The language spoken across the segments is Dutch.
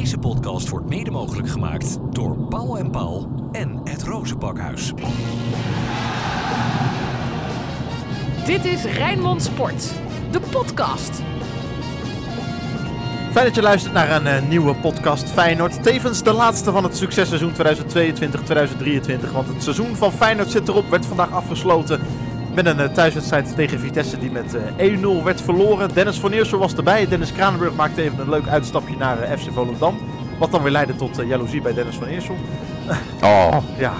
Deze podcast wordt mede mogelijk gemaakt door Paul en Paul en het Rozenpakhuis. Dit is Rijnmond Sport, de podcast. Fijn dat je luistert naar een eh, nieuwe podcast Feyenoord. Tevens de laatste van het successeizoen 2022-2023. Want het seizoen van Feyenoord zit erop, werd vandaag afgesloten. Met een uh, thuiswedstrijd tegen Vitesse die met uh, 1-0 werd verloren. Dennis van Eersel was erbij. Dennis Kranenburg maakte even een leuk uitstapje naar uh, FC Volendam. Wat dan weer leidde tot jaloezie bij Dennis van Eersel. Oh, ja,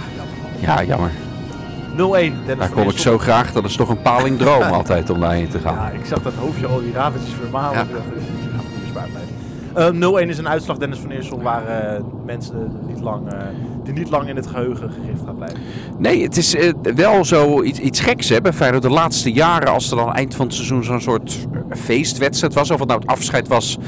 ja, jammer. 0-1. Dennis Daar kom ik zo graag. Dat is toch een palingdroom altijd om daarheen te gaan. Ja, ik zag dat hoofdje al die radertjes vermalen. Ja. Ik dacht, ga het bespaard blijven. Uh, 0-1 is een uitslag, Dennis van Eersel, waar uh, mensen niet lang, uh, die niet lang in het geheugen gegrift gaat blijven. Nee, het is wel zo iets, iets geks hè, bij. De laatste jaren, als er dan eind van het seizoen zo'n soort feestwedstrijd was. Of het nou het afscheid was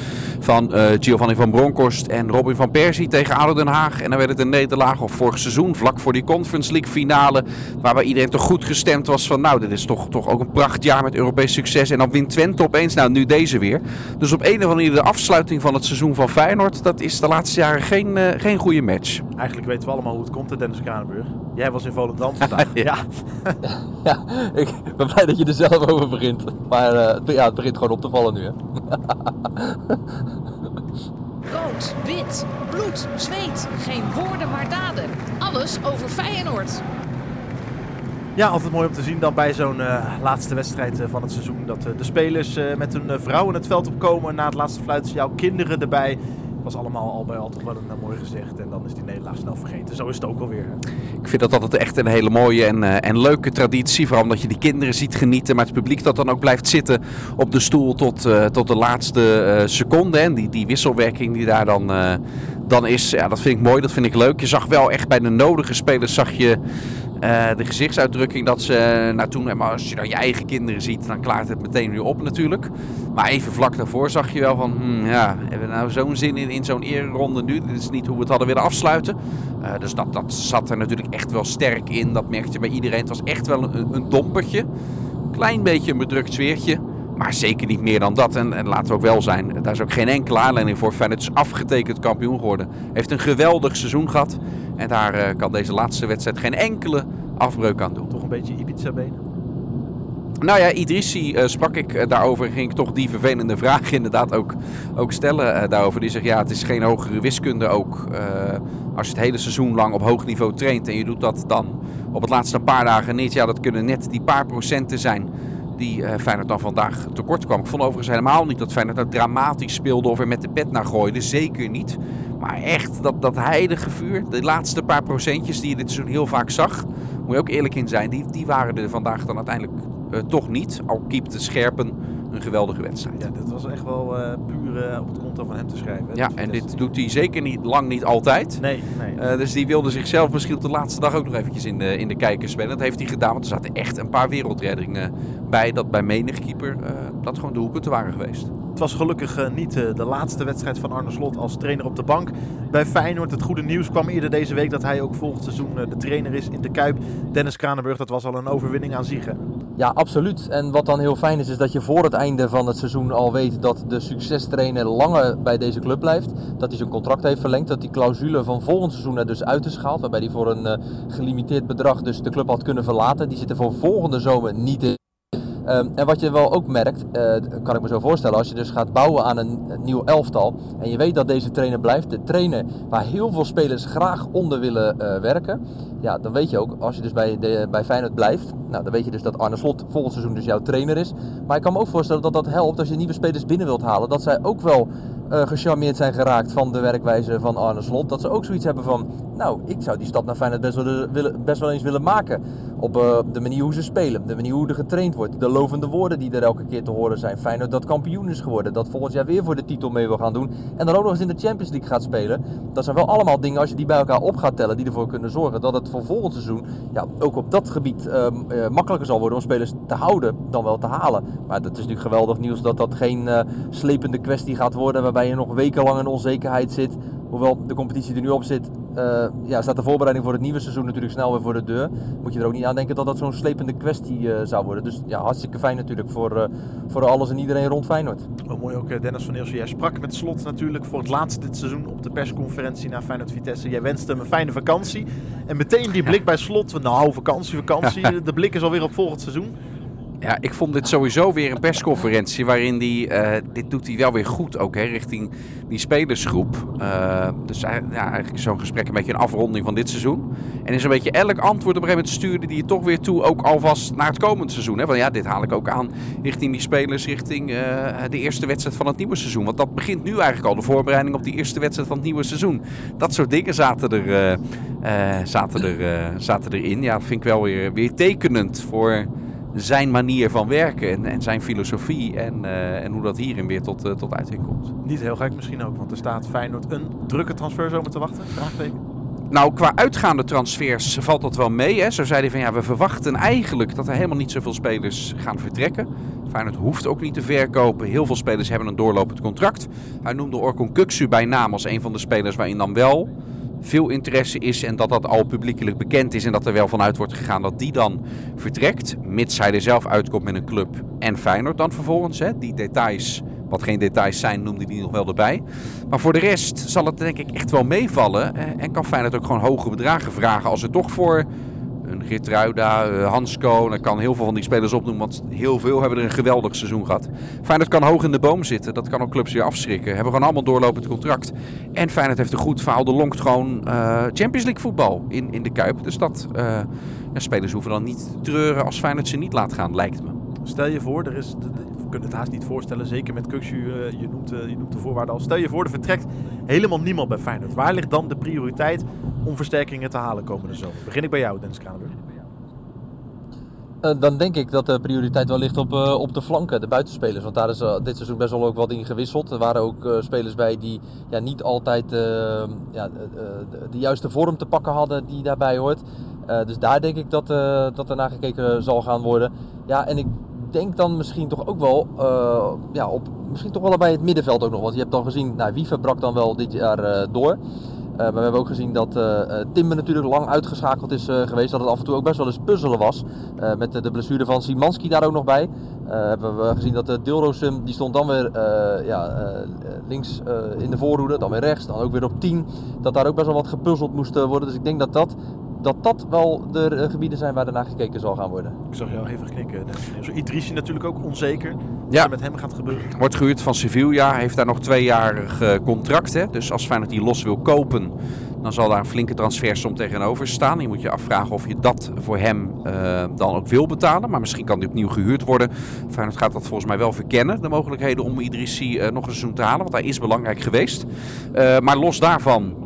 van Giovanni van Bronckhorst en Robin van Persie tegen ADO Den Haag. En dan werd het een nederlaag. Of vorig seizoen, vlak voor die Conference League finale. Waarbij iedereen toch goed gestemd was van nou, dit is toch, toch ook een prachtjaar met Europees succes. En dan wint Twente opeens, nou nu deze weer. Dus op een of andere manier de afsluiting van het seizoen van Feyenoord, dat is de laatste jaren geen, uh, geen goede match. Eigenlijk weten we allemaal hoe het komt, hè, Dennis Kranenburg. Jij was in Volendam vandaag. ja. ja, ik ben blij dat je er zelf over begint. Maar uh, het, ja, het begint gewoon op te vallen nu. Hè. Rood, wit, bloed, zweet. Geen woorden maar daden. Alles over Feyenoord. Ja, altijd mooi om te zien dan bij zo'n uh, laatste wedstrijd uh, van het seizoen. Dat uh, de spelers met hun vrouwen het veld opkomen na het laatste fluitsignaal. Kinderen erbij. was allemaal al bij al toch wel een mooi gezicht. En dan is die nederlaag snel vergeten. Zo is het ook alweer. Ik vind dat altijd echt een hele mooie en, en leuke traditie. Vooral omdat je die kinderen ziet genieten. Maar het publiek dat dan ook blijft zitten op de stoel tot, tot de laatste seconde. En die, die wisselwerking die daar dan, dan is. Ja, dat vind ik mooi. Dat vind ik leuk. Je zag wel echt bij de nodige spelers zag je... Uh, de gezichtsuitdrukking dat ze nou toen, maar als je dan je eigen kinderen ziet, dan klaart het meteen weer op natuurlijk. Maar even vlak daarvoor zag je wel van, hmm, ja, hebben we nou zo'n zin in, in zo'n ereronde nu? Dit is niet hoe we het hadden willen afsluiten. Uh, dus dat, dat zat er natuurlijk echt wel sterk in. Dat merkte je bij iedereen. Het was echt wel een, een dompertje. Klein beetje een bedrukt sfeertje. Maar zeker niet meer dan dat. En, en laten we ook wel zijn, daar is ook geen enkele aanleiding voor. Feyenoord is afgetekend kampioen geworden. Heeft een geweldig seizoen gehad. En daar uh, kan deze laatste wedstrijd geen enkele afbreuk aan doen. Toch een beetje Ibiza-benen? Nou ja, Idrissi uh, sprak ik uh, daarover. Ging ik toch die vervelende vraag inderdaad ook, ook stellen daarover. Die zegt ja, het is geen hogere wiskunde ook. als je het hele seizoen lang op hoog niveau traint en je doet dat dan op het laatste paar dagen niet. Ja, dat kunnen net die paar procenten zijn die uh, Feyenoord dan vandaag tekort kwam. Ik vond overigens helemaal niet dat Feyenoord nou dramatisch speelde of er met de pet naar gooide. Zeker niet. Maar echt dat, dat heilige vuur, de laatste paar procentjes die je dit seizoen heel vaak zag, moet je ook eerlijk in zijn, die, die waren er vandaag dan uiteindelijk uh, toch niet. Al keepte Scherpen een geweldige wedstrijd. Ja, dat was echt wel uh, puur uh, op het konto van hem te schrijven. Ja, en dit doet hij zeker niet lang niet altijd. Nee, nee. Uh, dus die wilde zichzelf misschien op de laatste dag ook nog eventjes in de, in de kijker spelen. Dat heeft hij gedaan, want er zaten echt een paar wereldreddingen bij. Dat bij menig keeper dat gewoon de hoeken te waren geweest. Het was gelukkig uh, niet uh, de laatste wedstrijd van Arne Slot als trainer op de bank bij Feyenoord. Het goede nieuws kwam eerder deze week dat hij ook volgend seizoen uh, de trainer is in de Kuip. Dennis Kranenburg, dat was al een overwinning aan zich. Hè? Ja, absoluut. En wat dan heel fijn is, is dat je voor het einde van het seizoen al weet dat de succestrainer langer bij deze club blijft. Dat hij zijn contract heeft verlengd. Dat die clausule van volgend seizoen er dus uit is gehaald. Waarbij hij voor een gelimiteerd bedrag dus de club had kunnen verlaten. Die zit er voor volgende zomer niet in. Um, en wat je wel ook merkt, uh, kan ik me zo voorstellen, als je dus gaat bouwen aan een, nieuw elftal en je weet dat deze trainer blijft, de trainer waar heel veel spelers graag onder willen uh, werken, ja, dan weet je ook, als je dus bij, de, bij Feyenoord blijft, nou, dan weet je dus dat Arne Slot volgend seizoen dus jouw trainer is. Maar ik kan me ook voorstellen dat dat helpt als je nieuwe spelers binnen wilt halen, dat zij ook wel uh, gecharmeerd zijn geraakt van de werkwijze van Arne Slot. Dat ze ook zoiets hebben van, nou, ik zou die stap naar Feyenoord best wel, best wel eens willen maken. Op uh, de manier hoe ze spelen, de manier hoe er getraind wordt, de lovende woorden die er elke keer te horen zijn. Feyenoord dat kampioen is geworden, dat volgend jaar weer voor de titel mee wil gaan doen. En dan ook nog eens in de Champions League gaat spelen. Dat zijn wel allemaal dingen, als je die bij elkaar op gaat tellen, die ervoor kunnen zorgen dat het voor volgend seizoen ja, ook op dat gebied uh, uh, makkelijker zal worden om spelers te houden dan wel te halen. Maar het is natuurlijk geweldig nieuws dat dat geen uh, slepende kwestie gaat worden waarbij je nog wekenlang in onzekerheid zit. Hoewel de competitie er nu op zit, uh, ja, staat de voorbereiding voor het nieuwe seizoen natuurlijk snel weer voor de deur. Moet je er ook niet aan denken dat dat zo'n slepende kwestie uh, zou worden. Dus ja, hartstikke fijn natuurlijk voor, uh, voor alles en iedereen rond Feyenoord. Wel mooi ook, eh, Dennis van Eersel. Jij sprak met Slot natuurlijk voor het laatst dit seizoen op de persconferentie na Feyenoord Vitesse. Jij wenste hem een fijne vakantie. En meteen die blik bij Slot. Nou, vakantie, vakantie. De blik is alweer op volgend seizoen. Ja, ik vond dit sowieso weer een persconferentie waarin die, eh, dit doet hij wel weer goed ook, hè, richting die spelersgroep. Uh, dus ja, eigenlijk zo'n gesprek een beetje een afronding van dit seizoen. En is een beetje elk antwoord op een gegeven moment stuurde die je toch weer toe, ook alvast naar het komend seizoen. Hè. Want ja, dit haal ik ook aan richting die spelers, richting de eerste wedstrijd van het nieuwe seizoen. Want dat begint nu eigenlijk al, de voorbereiding op die eerste wedstrijd van het nieuwe seizoen. Dat soort dingen zaten, er, zaten, er, zaten erin. Ja, dat vind ik wel weer, weer tekenend voor zijn manier van werken en, en zijn filosofie en, uh, en hoe dat hierin weer tot, uh, tot uiting komt. Niet heel gek misschien ook, want er staat Feyenoord een drukke transferzomer te wachten? Vraagteken. Nou, qua uitgaande transfers valt dat wel mee. Hè. Zo zei hij van ja, we verwachten eigenlijk dat er helemaal niet zoveel spelers gaan vertrekken. Feyenoord hoeft ook niet te verkopen. Heel veel spelers hebben een doorlopend contract. Hij noemde Orkun Kuksu bij naam als een van de spelers waarin dan wel veel interesse is en dat dat al publiekelijk bekend is en dat er wel vanuit wordt gegaan dat die dan vertrekt, mits hij er zelf uitkomt met een club en Feyenoord dan vervolgens. Hè. Die details, wat geen details zijn, noemde hij nog wel erbij. Maar voor de rest zal het denk ik echt wel meevallen eh, en kan Feyenoord ook gewoon hoge bedragen vragen als er toch voor een Geertruida, uh, Hansko. Dan kan heel veel van die spelers opnoemen, want heel veel hebben er een geweldig seizoen gehad. Feyenoord kan hoog in de boom zitten. Dat kan ook clubs weer afschrikken. Hebben gewoon allemaal doorlopend contract. En Feyenoord heeft een goed verhaal. De longt gewoon uh, Champions League voetbal in, in de Kuip. Dus dat, uh, ja, spelers hoeven dan niet te treuren als Feyenoord ze niet laat gaan, lijkt me. Stel je voor, er is, kunnen het haast niet voorstellen, zeker met Kuxu, uh, je, noemt, je noemt de voorwaarden al. Stel je voor, er vertrekt helemaal niemand bij Feyenoord. Waar ligt dan de prioriteit om versterkingen te halen komende zomer? Begin ik bij jou, Dennis Kranenburg. Uh, dan denk ik dat de prioriteit wel ligt op, op de flanken, de buitenspelers. Want daar is dit seizoen best wel ook wat in gewisseld. Er waren ook spelers bij die ja, niet altijd ja, de, de, juiste vorm te pakken hadden die daarbij hoort. dus daar denk ik dat, dat er naar gekeken zal gaan worden. Ja, en ik denk dan misschien toch ook wel ja, op, misschien toch wel bij het middenveld ook nog. Want je hebt dan gezien, nou, Wiever brak dan wel dit jaar door. Uh, maar we hebben ook gezien dat Timber natuurlijk lang uitgeschakeld is geweest. Dat het af en toe ook best wel eens puzzelen was. met de blessure van Simanski daar ook nog bij. hebben we gezien dat Dilrosum, die stond dan weer ja, links in de voorhoede. Dan weer rechts, dan ook weer op 10. Dat daar ook best wel wat gepuzzeld moest worden. Dus ik denk dat dat dat dat wel de gebieden zijn waar er naar gekeken zal gaan worden. Ik zag jou even knikken. Idrissi natuurlijk ook onzeker. Wat ja. er met hem gaat gebeuren. Wordt gehuurd van Sevilla. Heeft daar nog tweejarig contract. Hè? Dus als Feyenoord die los wil kopen, dan zal daar een flinke transfersom tegenover staan. Je moet je afvragen of je dat voor hem uh, dan ook wil betalen. Maar misschien kan die opnieuw gehuurd worden. Feyenoord gaat dat volgens mij wel verkennen. De mogelijkheden om Idrissi uh, nog een seizoen te halen. Want hij is belangrijk geweest. Uh, maar los daarvan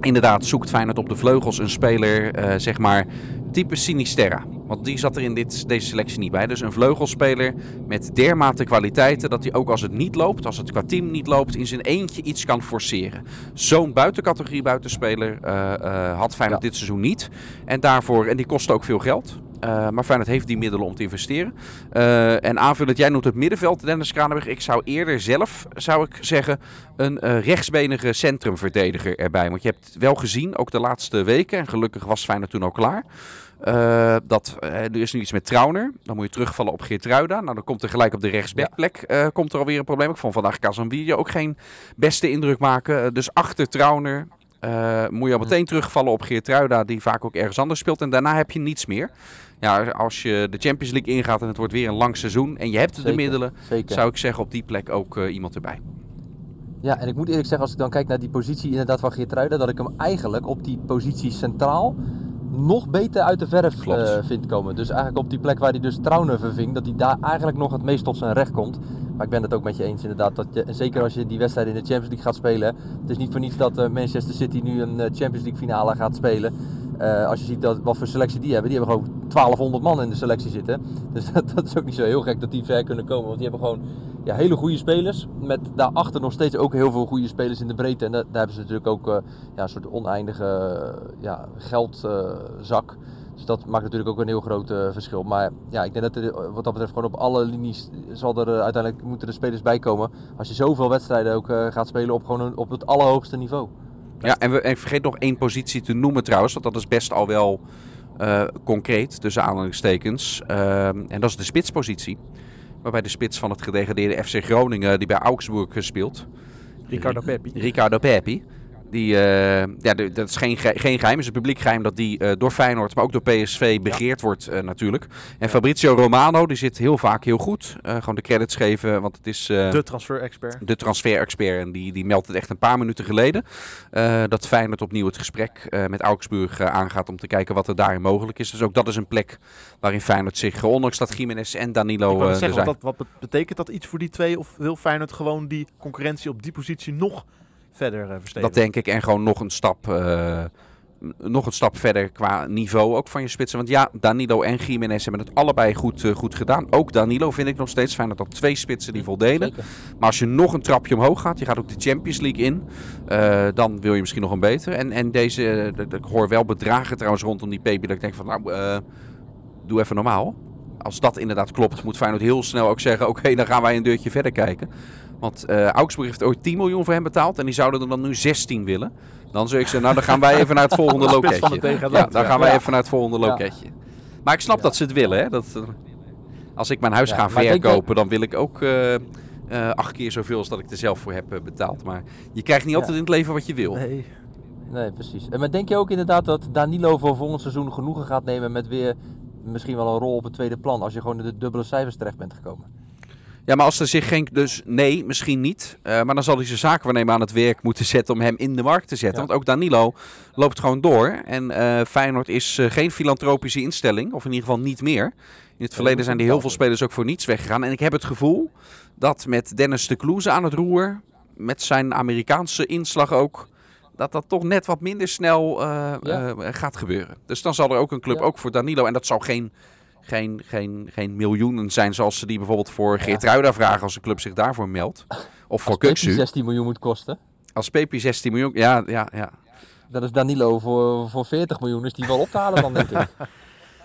inderdaad zoekt Feyenoord op de vleugels een speler, uh, zeg maar, type Sinisterra. Want die zat er in dit, deze selectie niet bij. Dus een vleugelspeler met dermate kwaliteiten dat hij ook als het niet loopt, als het qua team niet loopt, in zijn eentje iets kan forceren. Zo'n buitencategorie buitenspeler uh, uh, had Feyenoord ja. dit seizoen niet. En daarvoor, en die kostte ook veel geld. Uh, maar Feyenoord heeft die middelen om te investeren. Uh, en aanvullend, jij noemt het middenveld, Dennis Kranenberg. Ik zou eerder zelf, zou ik zeggen, een uh, rechtsbenige centrumverdediger erbij. Want je hebt wel gezien, ook de laatste weken, en gelukkig was Feyenoord toen al klaar... Uh, dat, uh, er is nu iets met Trauner. Dan moet je terugvallen op Geertruida. Nou, dan komt er gelijk op de rechtsbackplek uh, komt er alweer een probleem. Ik vond vandaag Kazambia ook geen beste indruk maken. dus achter Trauner moet je al meteen terugvallen op Geertruida, die vaak ook ergens anders speelt. En daarna heb je niets meer. Ja, als je de Champions League ingaat en het wordt weer een lang seizoen en je hebt zeker, de middelen, zeker. zou ik zeggen op die plek ook iemand erbij. Ja, en ik moet eerlijk zeggen, als ik dan kijk naar die positie inderdaad van Geertruida, dat ik hem eigenlijk op die positie centraal nog beter uit de verf uh, vindt komen. Dus eigenlijk op die plek waar hij dus Trauner verving, dat hij daar eigenlijk nog het meest tot zijn recht komt. Maar ik ben het ook met je eens inderdaad. Dat je, zeker als je die wedstrijd in de Champions League gaat spelen. Het is niet voor niets dat uh, Manchester City nu een uh, Champions League finale gaat spelen. Uh, als je ziet dat, wat voor selectie die hebben. Die hebben gewoon 1200 man in de selectie zitten. Dus dat, dat, is ook niet zo heel gek dat die ver kunnen komen. Want die hebben gewoon ja, hele goede spelers. Met daarachter nog steeds ook heel veel goede spelers in de breedte. En daar, daar hebben ze natuurlijk ook uh, ja, een soort oneindige ja, geldzak. Dus dat maakt natuurlijk ook een heel groot uh, verschil. Maar ja, ik denk dat er, wat dat betreft gewoon op alle linies zal er uiteindelijk moeten de spelers bij komen. Als je zoveel wedstrijden ook gaat spelen op, gewoon op het allerhoogste niveau. Ja, en, we, en ik vergeet nog één positie te noemen trouwens, want dat is best al wel concreet tussen aanhalingstekens. Ehm, en dat is de spitspositie. Waarbij de spits van het gedegradeerde FC Groningen, die bij Augsburg speelt. Ricardo Peppi. Ricardo Peppi. Die, eh, ja, de- dat is geen, ge- geen geheim, het is een publiek geheim dat die eh, door Feyenoord, maar ook door PSV begeerd wordt eh, natuurlijk. En Fabrizio Romano, die zit heel vaak heel goed. Gewoon de credits geven, want het is De transfer-expert. de transfer-expert. En die, die meldt het echt een paar minuten geleden. dat Feyenoord opnieuw het gesprek met Augsburg aangaat om te kijken wat er daarin mogelijk is. Dus ook dat is een plek waarin Feyenoord zich, ondanks dat Jiménez en Danilo zeggen, zijn. wat, dat, wat betekent dat iets voor die twee? Of wil Feyenoord gewoon die concurrentie op die positie nog verder eh verstevigen? Dat denk ik. En gewoon nog een stap, eh, nog een stap verder qua niveau ook van je spitsen. Want ja, Danilo en Jiménez hebben het allebei goed, eh, goed gedaan. Ook Danilo vind ik nog steeds fijn dat dat twee spitsen die voldeden. Zeker. Maar als je nog een trapje omhoog gaat, je gaat ook de Champions League in, dan wil je misschien nog een beter. En, en deze, ik hoor wel bedragen trouwens rondom die Pepi, dat ik denk van nou, doe even normaal. Als dat inderdaad klopt, moet Feyenoord heel snel ook zeggen, oké, dan gaan wij een deurtje verder kijken. Want eh Augsburg heeft ooit 10 miljoen voor hem betaald en die zouden er dan nu 16 willen. Dan zou ik zeggen, nou dan gaan wij even naar het volgende loketje. Ja, dan gaan wij even naar het volgende loketje. Maar ik snap dat ze het willen. Hè? Dat, eh, als ik mijn huis ga verkopen, dan wil ik ook eh, acht keer zoveel als dat ik er zelf voor heb betaald. Maar je krijgt niet altijd in het leven wat je wil. Nee. Nee, precies. En maar denk je ook inderdaad dat Danilo voor volgend seizoen genoegen gaat nemen met weer misschien wel een rol op het tweede plan als je gewoon in de dubbele cijfers terecht bent gekomen? Ja, maar als er zich geen... Dus nee, misschien niet. Eh, maar dan zal hij zijn zakenwaarnemer aan het werk moeten zetten om hem in de markt te zetten. Ja. Want ook Danilo loopt gewoon door. En eh, Feyenoord is eh, geen filantropische instelling. Of in ieder geval niet meer. In het verleden zijn er heel veel spelers ook voor niets weggegaan. En ik heb het gevoel dat met Dennis de Kloeze aan het roer... met zijn Amerikaanse inslag ook... dat dat toch net wat minder snel Ja. gaat gebeuren. Dus dan zal er ook een club, Ja. ook voor Danilo... en dat zou geen geen, geen, geen miljoenen zijn zoals ze die bijvoorbeeld voor Geertruida vragen als een club zich daarvoor meldt. Of voor Als Pepi Kuksu. 16 miljoen moet kosten, Als Pepi 16 miljoen. Ja, ja, ja. dan is Danilo voor, voor 40 miljoen is die wel op te halen dan denk ik.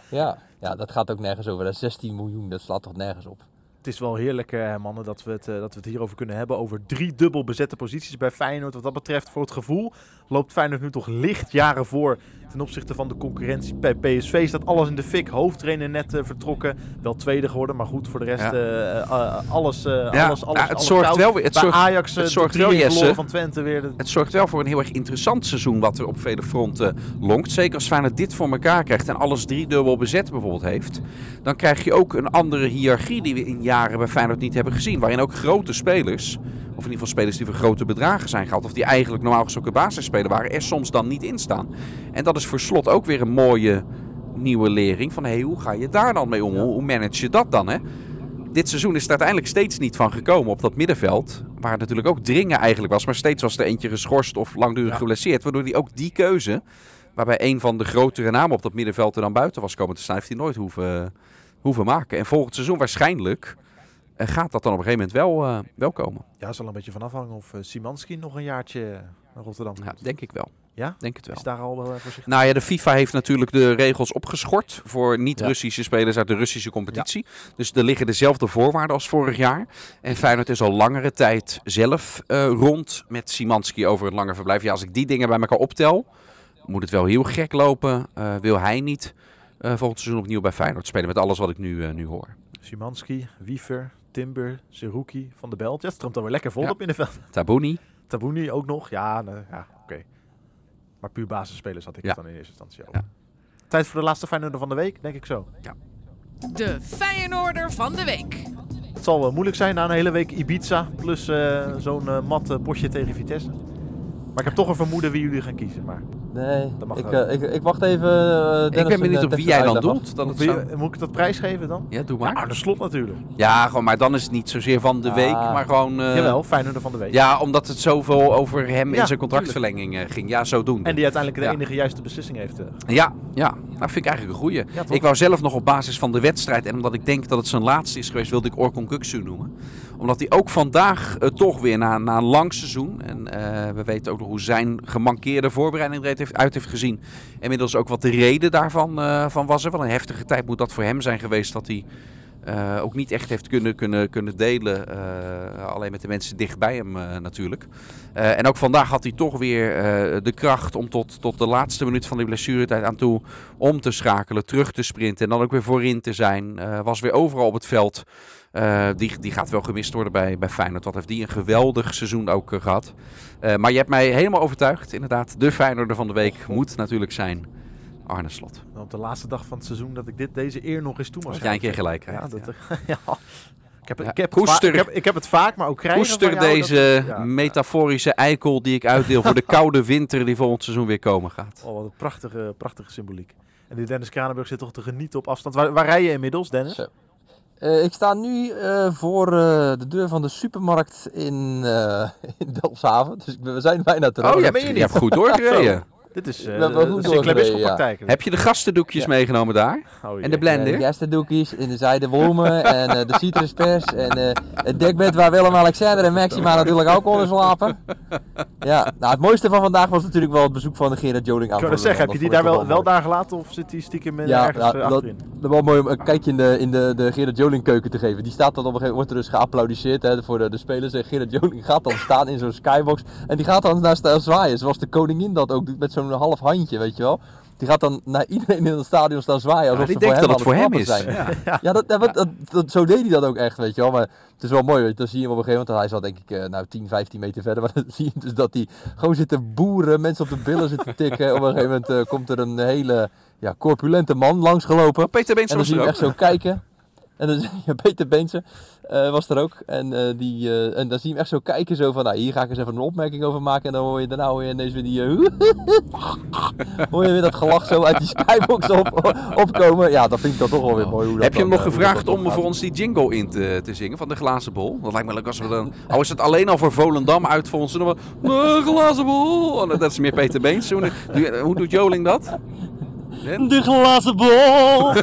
Ja, ja, dat gaat ook nergens over. Dat is 16 miljoen, dat slaat toch nergens op. Het is wel heerlijk, eh, mannen, dat we, het, eh, dat we het hierover kunnen hebben. Over drie dubbel bezette posities bij Feyenoord. Wat dat betreft, voor het gevoel, loopt Feyenoord nu toch licht jaren voor ten opzichte van de concurrentie. Bij PSV staat alles in de fik. Hoofdtrainer net eh, vertrokken. Wel tweede geworden, maar goed, voor de rest Ja. eh, eh, alles, Ja, alles, alles, ja, het alles zorgt koud. wel weer- het bij zorgt- Ajax het zorgt wel, drie Jesse. van Twente weer. De, Het zorgt wel voor een heel erg interessant seizoen wat er op vele fronten lonkt. Zeker als Feyenoord dit voor elkaar krijgt en alles driedubbel bezet bijvoorbeeld heeft. Dan krijg je ook een andere hiërarchie die we in jaren bij Feyenoord niet hebben gezien. Waarin ook grote spelers, in ieder geval spelers die voor grote bedragen zijn gehaald. Of die eigenlijk normaal gesproken basisspeler waren, er soms dan niet in staan. En dat is voor slot ook weer een mooie nieuwe lering. Van hey, hoe ga je daar dan mee om? Hoe, manage je dat dan? Hè? dit seizoen is er uiteindelijk steeds niet van gekomen op dat middenveld. Waar het natuurlijk ook dringen eigenlijk was. Maar steeds was er eentje geschorst of langdurig Ja. geblesseerd. Waardoor hij ook die keuze, waarbij een van de grotere namen op dat middenveld er dan buiten was komen te staan, heeft hij nooit hoeven, hoeven maken. En volgend seizoen waarschijnlijk gaat dat dan op een gegeven moment wel, eh, wel komen. ja, zal een beetje van afhangen of eh, Simanski nog een jaartje naar Rotterdam Ja, denk ik wel. Ja? Denk het wel. Is daar al wel eh, voorzichtig? Nou ja, de FIFA heeft natuurlijk de regels opgeschort voor niet-Russische spelers uit de Russische competitie. Dus er liggen dezelfde voorwaarden als vorig jaar. En Feyenoord is al langere tijd zelf eh, rond met Simanski over een langer verblijf. Ja, als ik die dingen bij elkaar optel, moet het wel heel gek lopen. Eh, wil hij niet eh, volgend seizoen opnieuw bij Feyenoord spelen met alles wat ik nu, nu hoor. Simanski, Wiever, Timber, Zerouki, Van de Belt. Ja, het stroomt dan weer lekker vol Ja. op middenveld. Tabouni. Tabouni ook nog. Ja, nee, ja oké. Maar puur basisspelers had ik Ja. het dan in eerste instantie over. Ja. Tijd voor de laatste Feyenoorder van de week, denk ik zo. De Feyenoorder van de week. Het zal wel moeilijk zijn na een hele week Ibiza. Plus eh, zo'n eh, mat eh, potje tegen Vitesse. Maar ik heb toch een vermoeden wie jullie gaan kiezen. Maar Nee, Dat mag ik, wel. eh, ik, ik wacht even. eh, Ik ben benieuwd een, op eh, wie jij dan doet. Wie- zou- moet ik dat prijsgeven dan? Ja, doe Ja, maar. de slot natuurlijk. Ja, gewoon, maar dan is het niet zozeer van de Ah. week, maar gewoon... eh, Jawel, van de week. Ja, omdat het zoveel over hem Ja, en zijn contractverlenging eh, ging. Ja, zo doen. En die uiteindelijk de Ja. enige juiste beslissing heeft. eh. Ja, ja, dat vind ik eigenlijk een goeie. Ja, ik wou zelf nog op basis van de wedstrijd en omdat ik denk dat het zijn laatste is geweest, wilde ik Orkon Kuksu noemen. Omdat hij ook vandaag eh, toch weer na, na een lang seizoen, en eh, we weten ook nog hoe zijn gemankeerde voorbereiding er heeft, uit heeft gezien, inmiddels ook wat de reden daarvan eh, van was. Wel een heftige tijd moet dat voor hem zijn geweest dat hij eh, ook niet echt heeft kunnen, kunnen, kunnen delen. eh, alleen met de mensen dichtbij hem eh, natuurlijk. En ook vandaag had hij toch weer de kracht om tot, tot de laatste minuut van die blessuretijd aan toe om te schakelen, terug te sprinten en dan ook weer voorin te zijn. Was weer overal op het veld. Eh, die, die gaat wel gemist worden bij, bij Feyenoord. Wat heeft die een geweldig seizoen ook eh, gehad. Eh, maar je hebt mij helemaal overtuigd. Inderdaad, de Feyenoorder van de week moet natuurlijk zijn Arne Slot. Op de laatste dag van het seizoen dat ik dit, deze eer nog eens toe mag jij een keer gelijk Ja, dat, ja. ja. Ik, heb, Ja, ik, heb koester. ik, heb, ik heb het vaak, maar ook krijgen Koester jou, deze dat- metaforische eikel die ik uitdeel voor de koude winter die volgend seizoen weer komen gaat. Oh, wat een prachtige, prachtige symboliek. En die Dennis Kranenburg zit toch te genieten op afstand. Waar, waar rij je inmiddels, Dennis? Zo. Eh, ik sta nu eh, voor eh, de deur van de supermarkt in, eh in Delfshaven. Dus ben- we zijn bijna terug. Oh, je dat hebt, meen je je niet. hebt goed doorgereden. Dit is uh, goed ja. praktijk. Heb je de gastendoekjes Ja. meegenomen daar? Oh. En de Eh, blender? de gerstendoekjes in de zijde bloemen en eh, de citruspers en eh, het dekbed waar Willem-Alexander en Maxima natuurlijk ook konden slapen. Ja, nou het mooiste van vandaag was natuurlijk wel het bezoek van de Gerard Joling aan. Ik zeggen, heb je die daar wel, wel daar gelaten of zit die stiekem in, Ja, ergens ja, eh, dat-? Dat wel mooi om een kijkje in de, in de, de Gerard Joling keuken te geven. Die staat dan op een gegeven moment, wordt er dus geapplaudiseerd hè, voor de, de spelers. En Gerard Joling gaat dan staan in zo'n skybox. En die gaat dan naar staan zwaaien. Zoals de koningin dat ook doet met zo'n half handje, weet je wel. Die gaat dan naar iedereen in het stadion staan zwaaien. Alsof die ze denkt voor dat het voor hem is. zijn. Ja. Ja, dat, dat, dat, dat- zo deed hij dat ook echt, weet je wel. Maar het is wel mooi, weet je. Dan zie je hem op een gegeven moment, hij zat denk ik eh, nou 10, 15 meter verder. Maar dan zie je dus dat hij gewoon zit te boeren, mensen op de billen zitten tikken. op een gegeven moment eh, komt er een hele ja, corpulente man langsgelopen. Peter Beens En dan zie je hem echt zo kijken. En dan zie je Peter Beense eh, was er ook. En, eh, die, eh, en dan zie je hem echt zo kijken. Zo van, nou hier ga ik eens even een opmerking over maken. En dan hoor je daarna hoor je ineens weer die... hoor je weer dat gelach zo uit die skybox op, opkomen. Ja, dat vind ik dan toch wel weer mooi. Hoe dat Heb je hem nog gevraagd om gaat. voor ons die jingle in te, te zingen van de glazen bol? Dat lijkt me leuk als we dan... Al is het alleen al voor Volendam uit voor ons. Dan de glazen bol. En dat is meer Peter Beens. Hoe, hoe doet Joling dat? De glazen bol!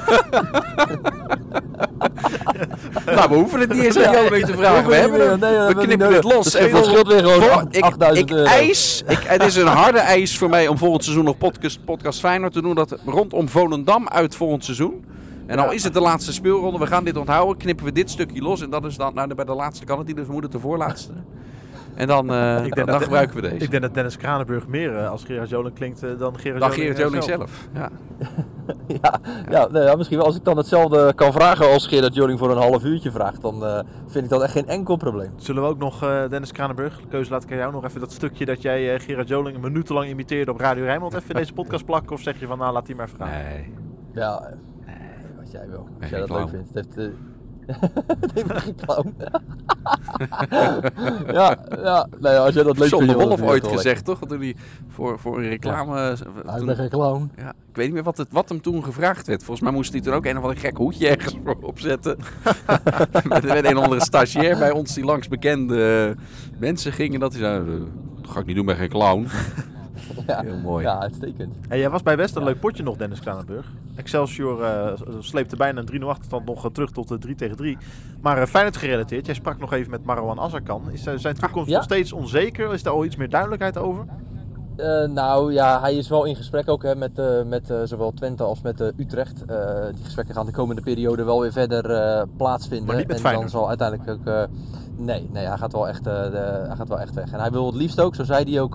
Nou, we hoeven het niet eens aan Joling te vragen. We, hebben hem, we knippen het los. Dus En weer gewoon voor- ik, 8000 ik euro. eis, ik, het is een harde eis voor mij om volgend seizoen nog podcast, podcast Feyenoord te doen. Dat rondom Volendam uit volgend seizoen. En al is het de laatste speelronde, we gaan dit onthouden, knippen we dit stukje los. En dat is dan, nou bij de laatste kan het niet, dus we moeten de voorlaatste. En dan, eh, Ik denk dan, dat- gebruiken we deze. Ik denk dat Dennis Kranenburg meer eh, als Gerard Joling klinkt eh, dan Gerard dan Joling, Gerard Joling zelf. Ja. Ja, ja, nou ja, misschien wel. Als ik dan hetzelfde kan vragen als Gerard Joling voor een half uurtje vraagt, dan eh, vind ik dat echt geen enkel probleem. Zullen we ook nog, eh, Dennis Kranenburg, keuze laat ik aan jou nog even dat stukje dat jij eh, Gerard Joling een minutenlang imiteerde op Radio Rijnmond even in deze podcast plakken? Of zeg je van nou laat die maar gaan? Nee. Ja, wat jij wil. Als jij dat leuk vindt. Het heeft, eh, nee, ik ben geen clown. ja, ja. Nee, als jij dat leuk John de Wolf ooit dat gezegd, toch? Toen hij voor, voor een reclame... ik ben geen clown. Ja, ik weet niet meer wat, het, wat hem toen gevraagd werd. Volgens mij moest hij toen ook een of ander gek hoedje ergens voor opzetten. Met een of andere stagiair bij ons die langs bekende mensen ging. En dat hij zei, "Eh, dat ga ik niet doen, ben geen clown. Ja, Heel mooi. ja uitstekend. En jij was bij best een leuk potje nog, Dennis Kranenburg. Excelsior eh, sleepte bijna een 3-0 achterstand nog eh, terug tot de 3 tegen 3. Maar eh Feyenoord gerelateerd, jij sprak nog even met Marwan Azarkan. Is zijn toekomst ja? nog steeds onzeker? Is daar al iets meer duidelijkheid over? Eh, nou ja, hij is wel in gesprek ook hè, met, eh, met eh, zowel Twente als met Utrecht. Die gesprekken gaan de komende periode wel weer verder plaatsvinden. Maar niet met en Feyenoord? dan zal uiteindelijk ook. nee, nee hij, gaat wel echt, de, hij gaat wel echt weg. En hij wil het liefst ook, zo zei hij ook,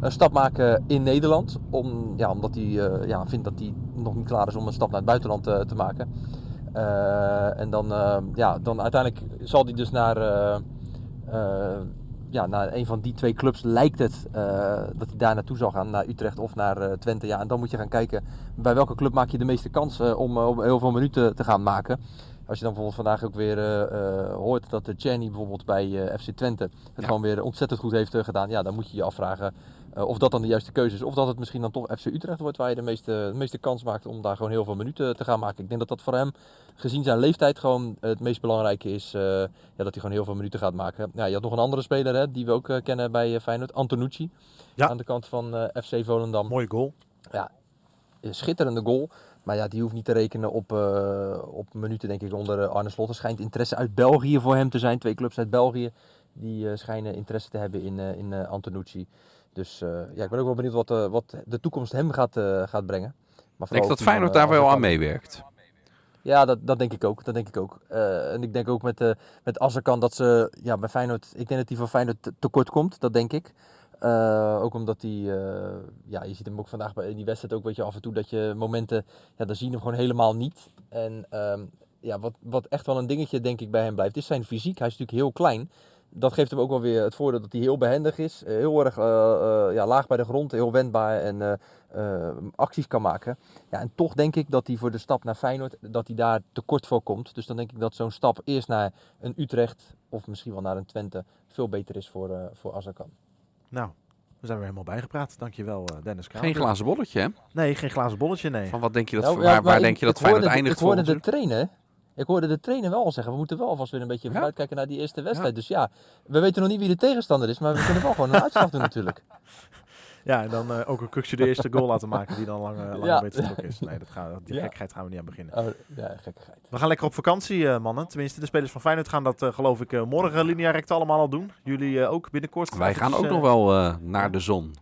een stap maken in Nederland. Om, ja, omdat hij ja, vindt dat hij nog niet klaar is om een stap naar het buitenland te maken. En dan, ja, dan uiteindelijk zal hij dus naar. Ja, naar een van die twee clubs lijkt het eh, dat hij daar naartoe zal gaan, naar Utrecht of naar eh, Twente. Ja, en dan moet je gaan kijken bij welke club maak je de meeste kans eh, om, om heel veel minuten te gaan maken. Als je dan bijvoorbeeld vandaag ook weer hoort dat de Czerny bijvoorbeeld bij FC Twente het Ja. gewoon weer ontzettend goed heeft gedaan. Ja, dan moet je je afvragen eh, of dat dan de juiste keuze is. Of dat het misschien dan toch FC Utrecht wordt waar je de meeste, de meeste kans maakt om daar gewoon heel veel minuten te gaan maken. Ik denk dat dat voor hem, gezien zijn leeftijd, gewoon het meest belangrijke is. eh, ja, dat hij gewoon heel veel minuten gaat maken. Ja, je had nog een andere speler hè, die we ook eh, kennen bij eh, Feyenoord, Antonucci. Ja. Aan de kant van eh, FC Volendam. Mooie goal. Een schitterende goal. Maar ja, die hoeft niet te rekenen op, eh, op minuten, denk ik, onder eh, Arne Slot. Er schijnt interesse uit België voor hem te zijn. Twee clubs uit België die eh, schijnen interesse te hebben in, eh, in eh, Antonucci. Dus ja, ik ben ook wel benieuwd wat, wat de toekomst hem gaat, gaat brengen. Maar Ik denk dat Feyenoord daar wel aan meewerkt. Ja, dat, dat denk ik ook. Dat denk ik ook. En ik denk ook met, eh met Azarkan dat ze ja, bij Feyenoord. Ik denk dat hij van Feyenoord te- tekort komt. Dat denk ik. Ook omdat hij. ja, je ziet hem ook vandaag bij in die wedstrijd ook. Weet je af en toe dat je momenten. Ja, dan zie je hem gewoon helemaal niet. En ehm, ja, wat, wat echt wel een dingetje denk ik bij hem blijft, is zijn fysiek. Hij is natuurlijk heel klein. Dat geeft hem ook wel weer het voordeel dat hij heel behendig is. eh, heel erg eh, eh, ja, laag bij de grond, heel wendbaar en eh, eh, acties kan maken. Ja, en toch denk ik dat hij voor de stap naar Feyenoord, dat hij daar tekort voor komt. Dus dan denk ik dat zo'n stap eerst naar een Utrecht of misschien wel naar een Twente veel beter is voor, eh voor Azarkan. Nou, we zijn weer helemaal bijgepraat. Dankjewel Dennis Kraan. Geen glazen bolletje, hè? Nee, geen glazen bolletje, nee. Van wat denk je dat, Nou, waar, ja, waar denk je dat Feyenoord de- eindigt Ik hoorde de trainer, ik hoorde de trainer wel al zeggen, we moeten wel alvast weer een beetje Ja? vooruitkijken naar die eerste wedstrijd. Dus ja, we weten nog niet wie de tegenstander is, maar we kunnen wel gewoon een uitslag doen natuurlijk. Ja, en dan eh, ook een kuksje de eerste goal laten maken die dan lang, eh, lang Ja. stok is. Nee, dat gaan, die Ja. gekheid gaan we niet aan beginnen. Oh, ja, gekkigheid. We gaan lekker op vakantie, eh, mannen. Tenminste, de spelers van Feyenoord gaan dat, eh, geloof ik, eh, morgen linea recta allemaal al doen. Jullie eh, ook binnenkort. Wij gaan ook nog wel eh, naar de zon.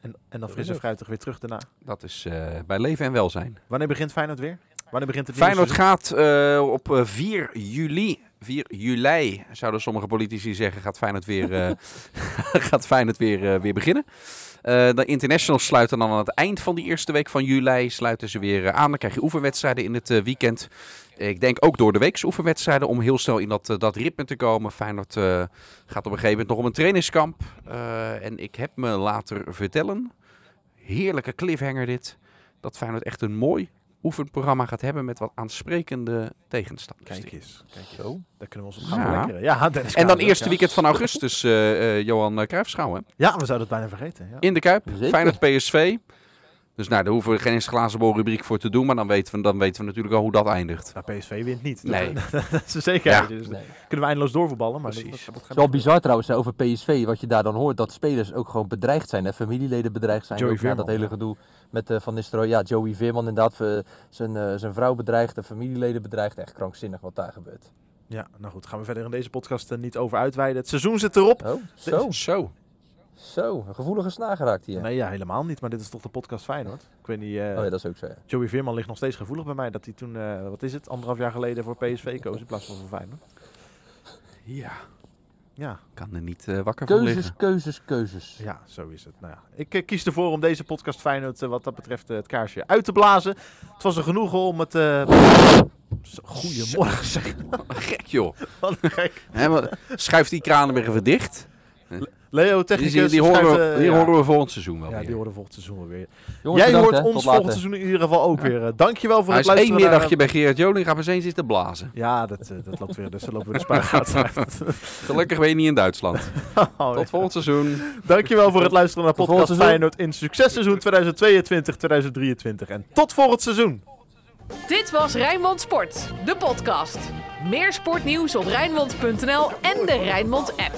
En, en dan fris en fruitig weer terug daarna. Dat is eh, bij leven en welzijn. Wanneer begint Feyenoord weer? Wanneer begint het Feyenoord gaat eh, op eh, 4 juli, 4 juli, zouden sommige politici zeggen, gaat Feyenoord weer, eh, gaat Feyenoord weer, eh, weer beginnen. Eh, de internationals sluiten dan aan het eind van die eerste week van juli sluiten ze weer eh, aan. Dan krijg je oefenwedstrijden in het eh, weekend. Ik denk ook door de week oefenwedstrijden om heel snel in dat, eh, dat ritme te komen. Feyenoord eh, gaat op een gegeven moment nog om een trainingskamp. Eh, en ik heb me laten vertellen, heerlijke cliffhanger dit, dat Feyenoord echt een mooi oefenprogramma gaat hebben met wat aansprekende tegenstanders. Kijk eens. Kijk eens. Zo. Daar kunnen we ons op gaan Ja. verlekkeren. Ja, Dennis En dan eerste ja. weekend van augustus, eh, eh, Johan Cruijffschouw? Ja, we zouden het bijna vergeten. Ja. In de Kuip, Zeker. Feyenoord PSV. Dus nou, daar hoeven we geen eens glazen bol rubriek voor te doen. Maar dan weten we, dan weten we natuurlijk al hoe dat eindigt. Nou, PSV wint niet. Nee. Dat, dat is een zekerheid. Dus Nee. kunnen we eindeloos doorvoetballen. Maar Precies. dat, dat Het gaat is wel bizar trouwens over PSV, wat je daar dan hoort, dat spelers ook gewoon bedreigd zijn. Hè? Familieleden bedreigd zijn. Joey ook, ja, dat Veerman, hele gedoe met eh, Van Nistelrooy. Ja, Joey Veerman inderdaad, eh, zijn, eh, zijn vrouw bedreigd, de familieleden bedreigd. Echt krankzinnig wat daar gebeurt. Ja, nou goed, gaan we verder in deze podcast er niet over uitweiden. Het seizoen zit erop. Oh, zo, Zo. Zo. Een gevoelige snaar geraakt hier. Nee, ja, helemaal niet. Maar dit is toch de podcast Feyenoord? Ik weet niet, eh, Oh ja, dat is ook zo. ja. Joey Veerman ligt nog steeds gevoelig bij mij. Dat hij toen, eh, wat is het, anderhalf jaar geleden voor PSV koos in plaats van voor Feyenoord. Ja, Ja, kan er niet eh, wakker van Keuzes, liggen. keuzes, keuzes. ja, zo is het. Nou ja, ik kies ervoor om deze podcast Feyenoord wat dat betreft het kaarsje uit te blazen. Het was een genoegen om het... eh Goedemorgen zeg. Gek joh. Wat gek. Hè, maar schuif die kranen weer even dicht. Leo, technicus. die, die horen, we, eh, die ja. horen we volgend seizoen wel Ja, weer. die horen volgend seizoen wel weer. Jongens, Jij bedankt, hoort hè. ons Tot later. volgend seizoen in ieder geval ook weer. Eh, dankjewel voor Hij het is één luisteren. naar- middagje bij Gerard Joling, gaat we eens zitten blazen. Ja, dat, eh, dat loopt weer. Dus dan lopen we de spuigaten uit. Gelukkig ben je niet in Duitsland. Oh. Tot volgend seizoen. Dankjewel voor het luisteren naar podcast. Feyenoord in successeizoen 2022-2023. En tot volgend seizoen. Dit was Rijnmond Sport, de podcast. Meer sportnieuws op Rijnmond.nl en de Rijnmond app.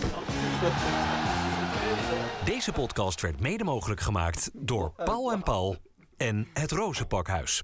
Deze podcast werd mede mogelijk gemaakt door Paul en Paul en het Rozenpakhuis.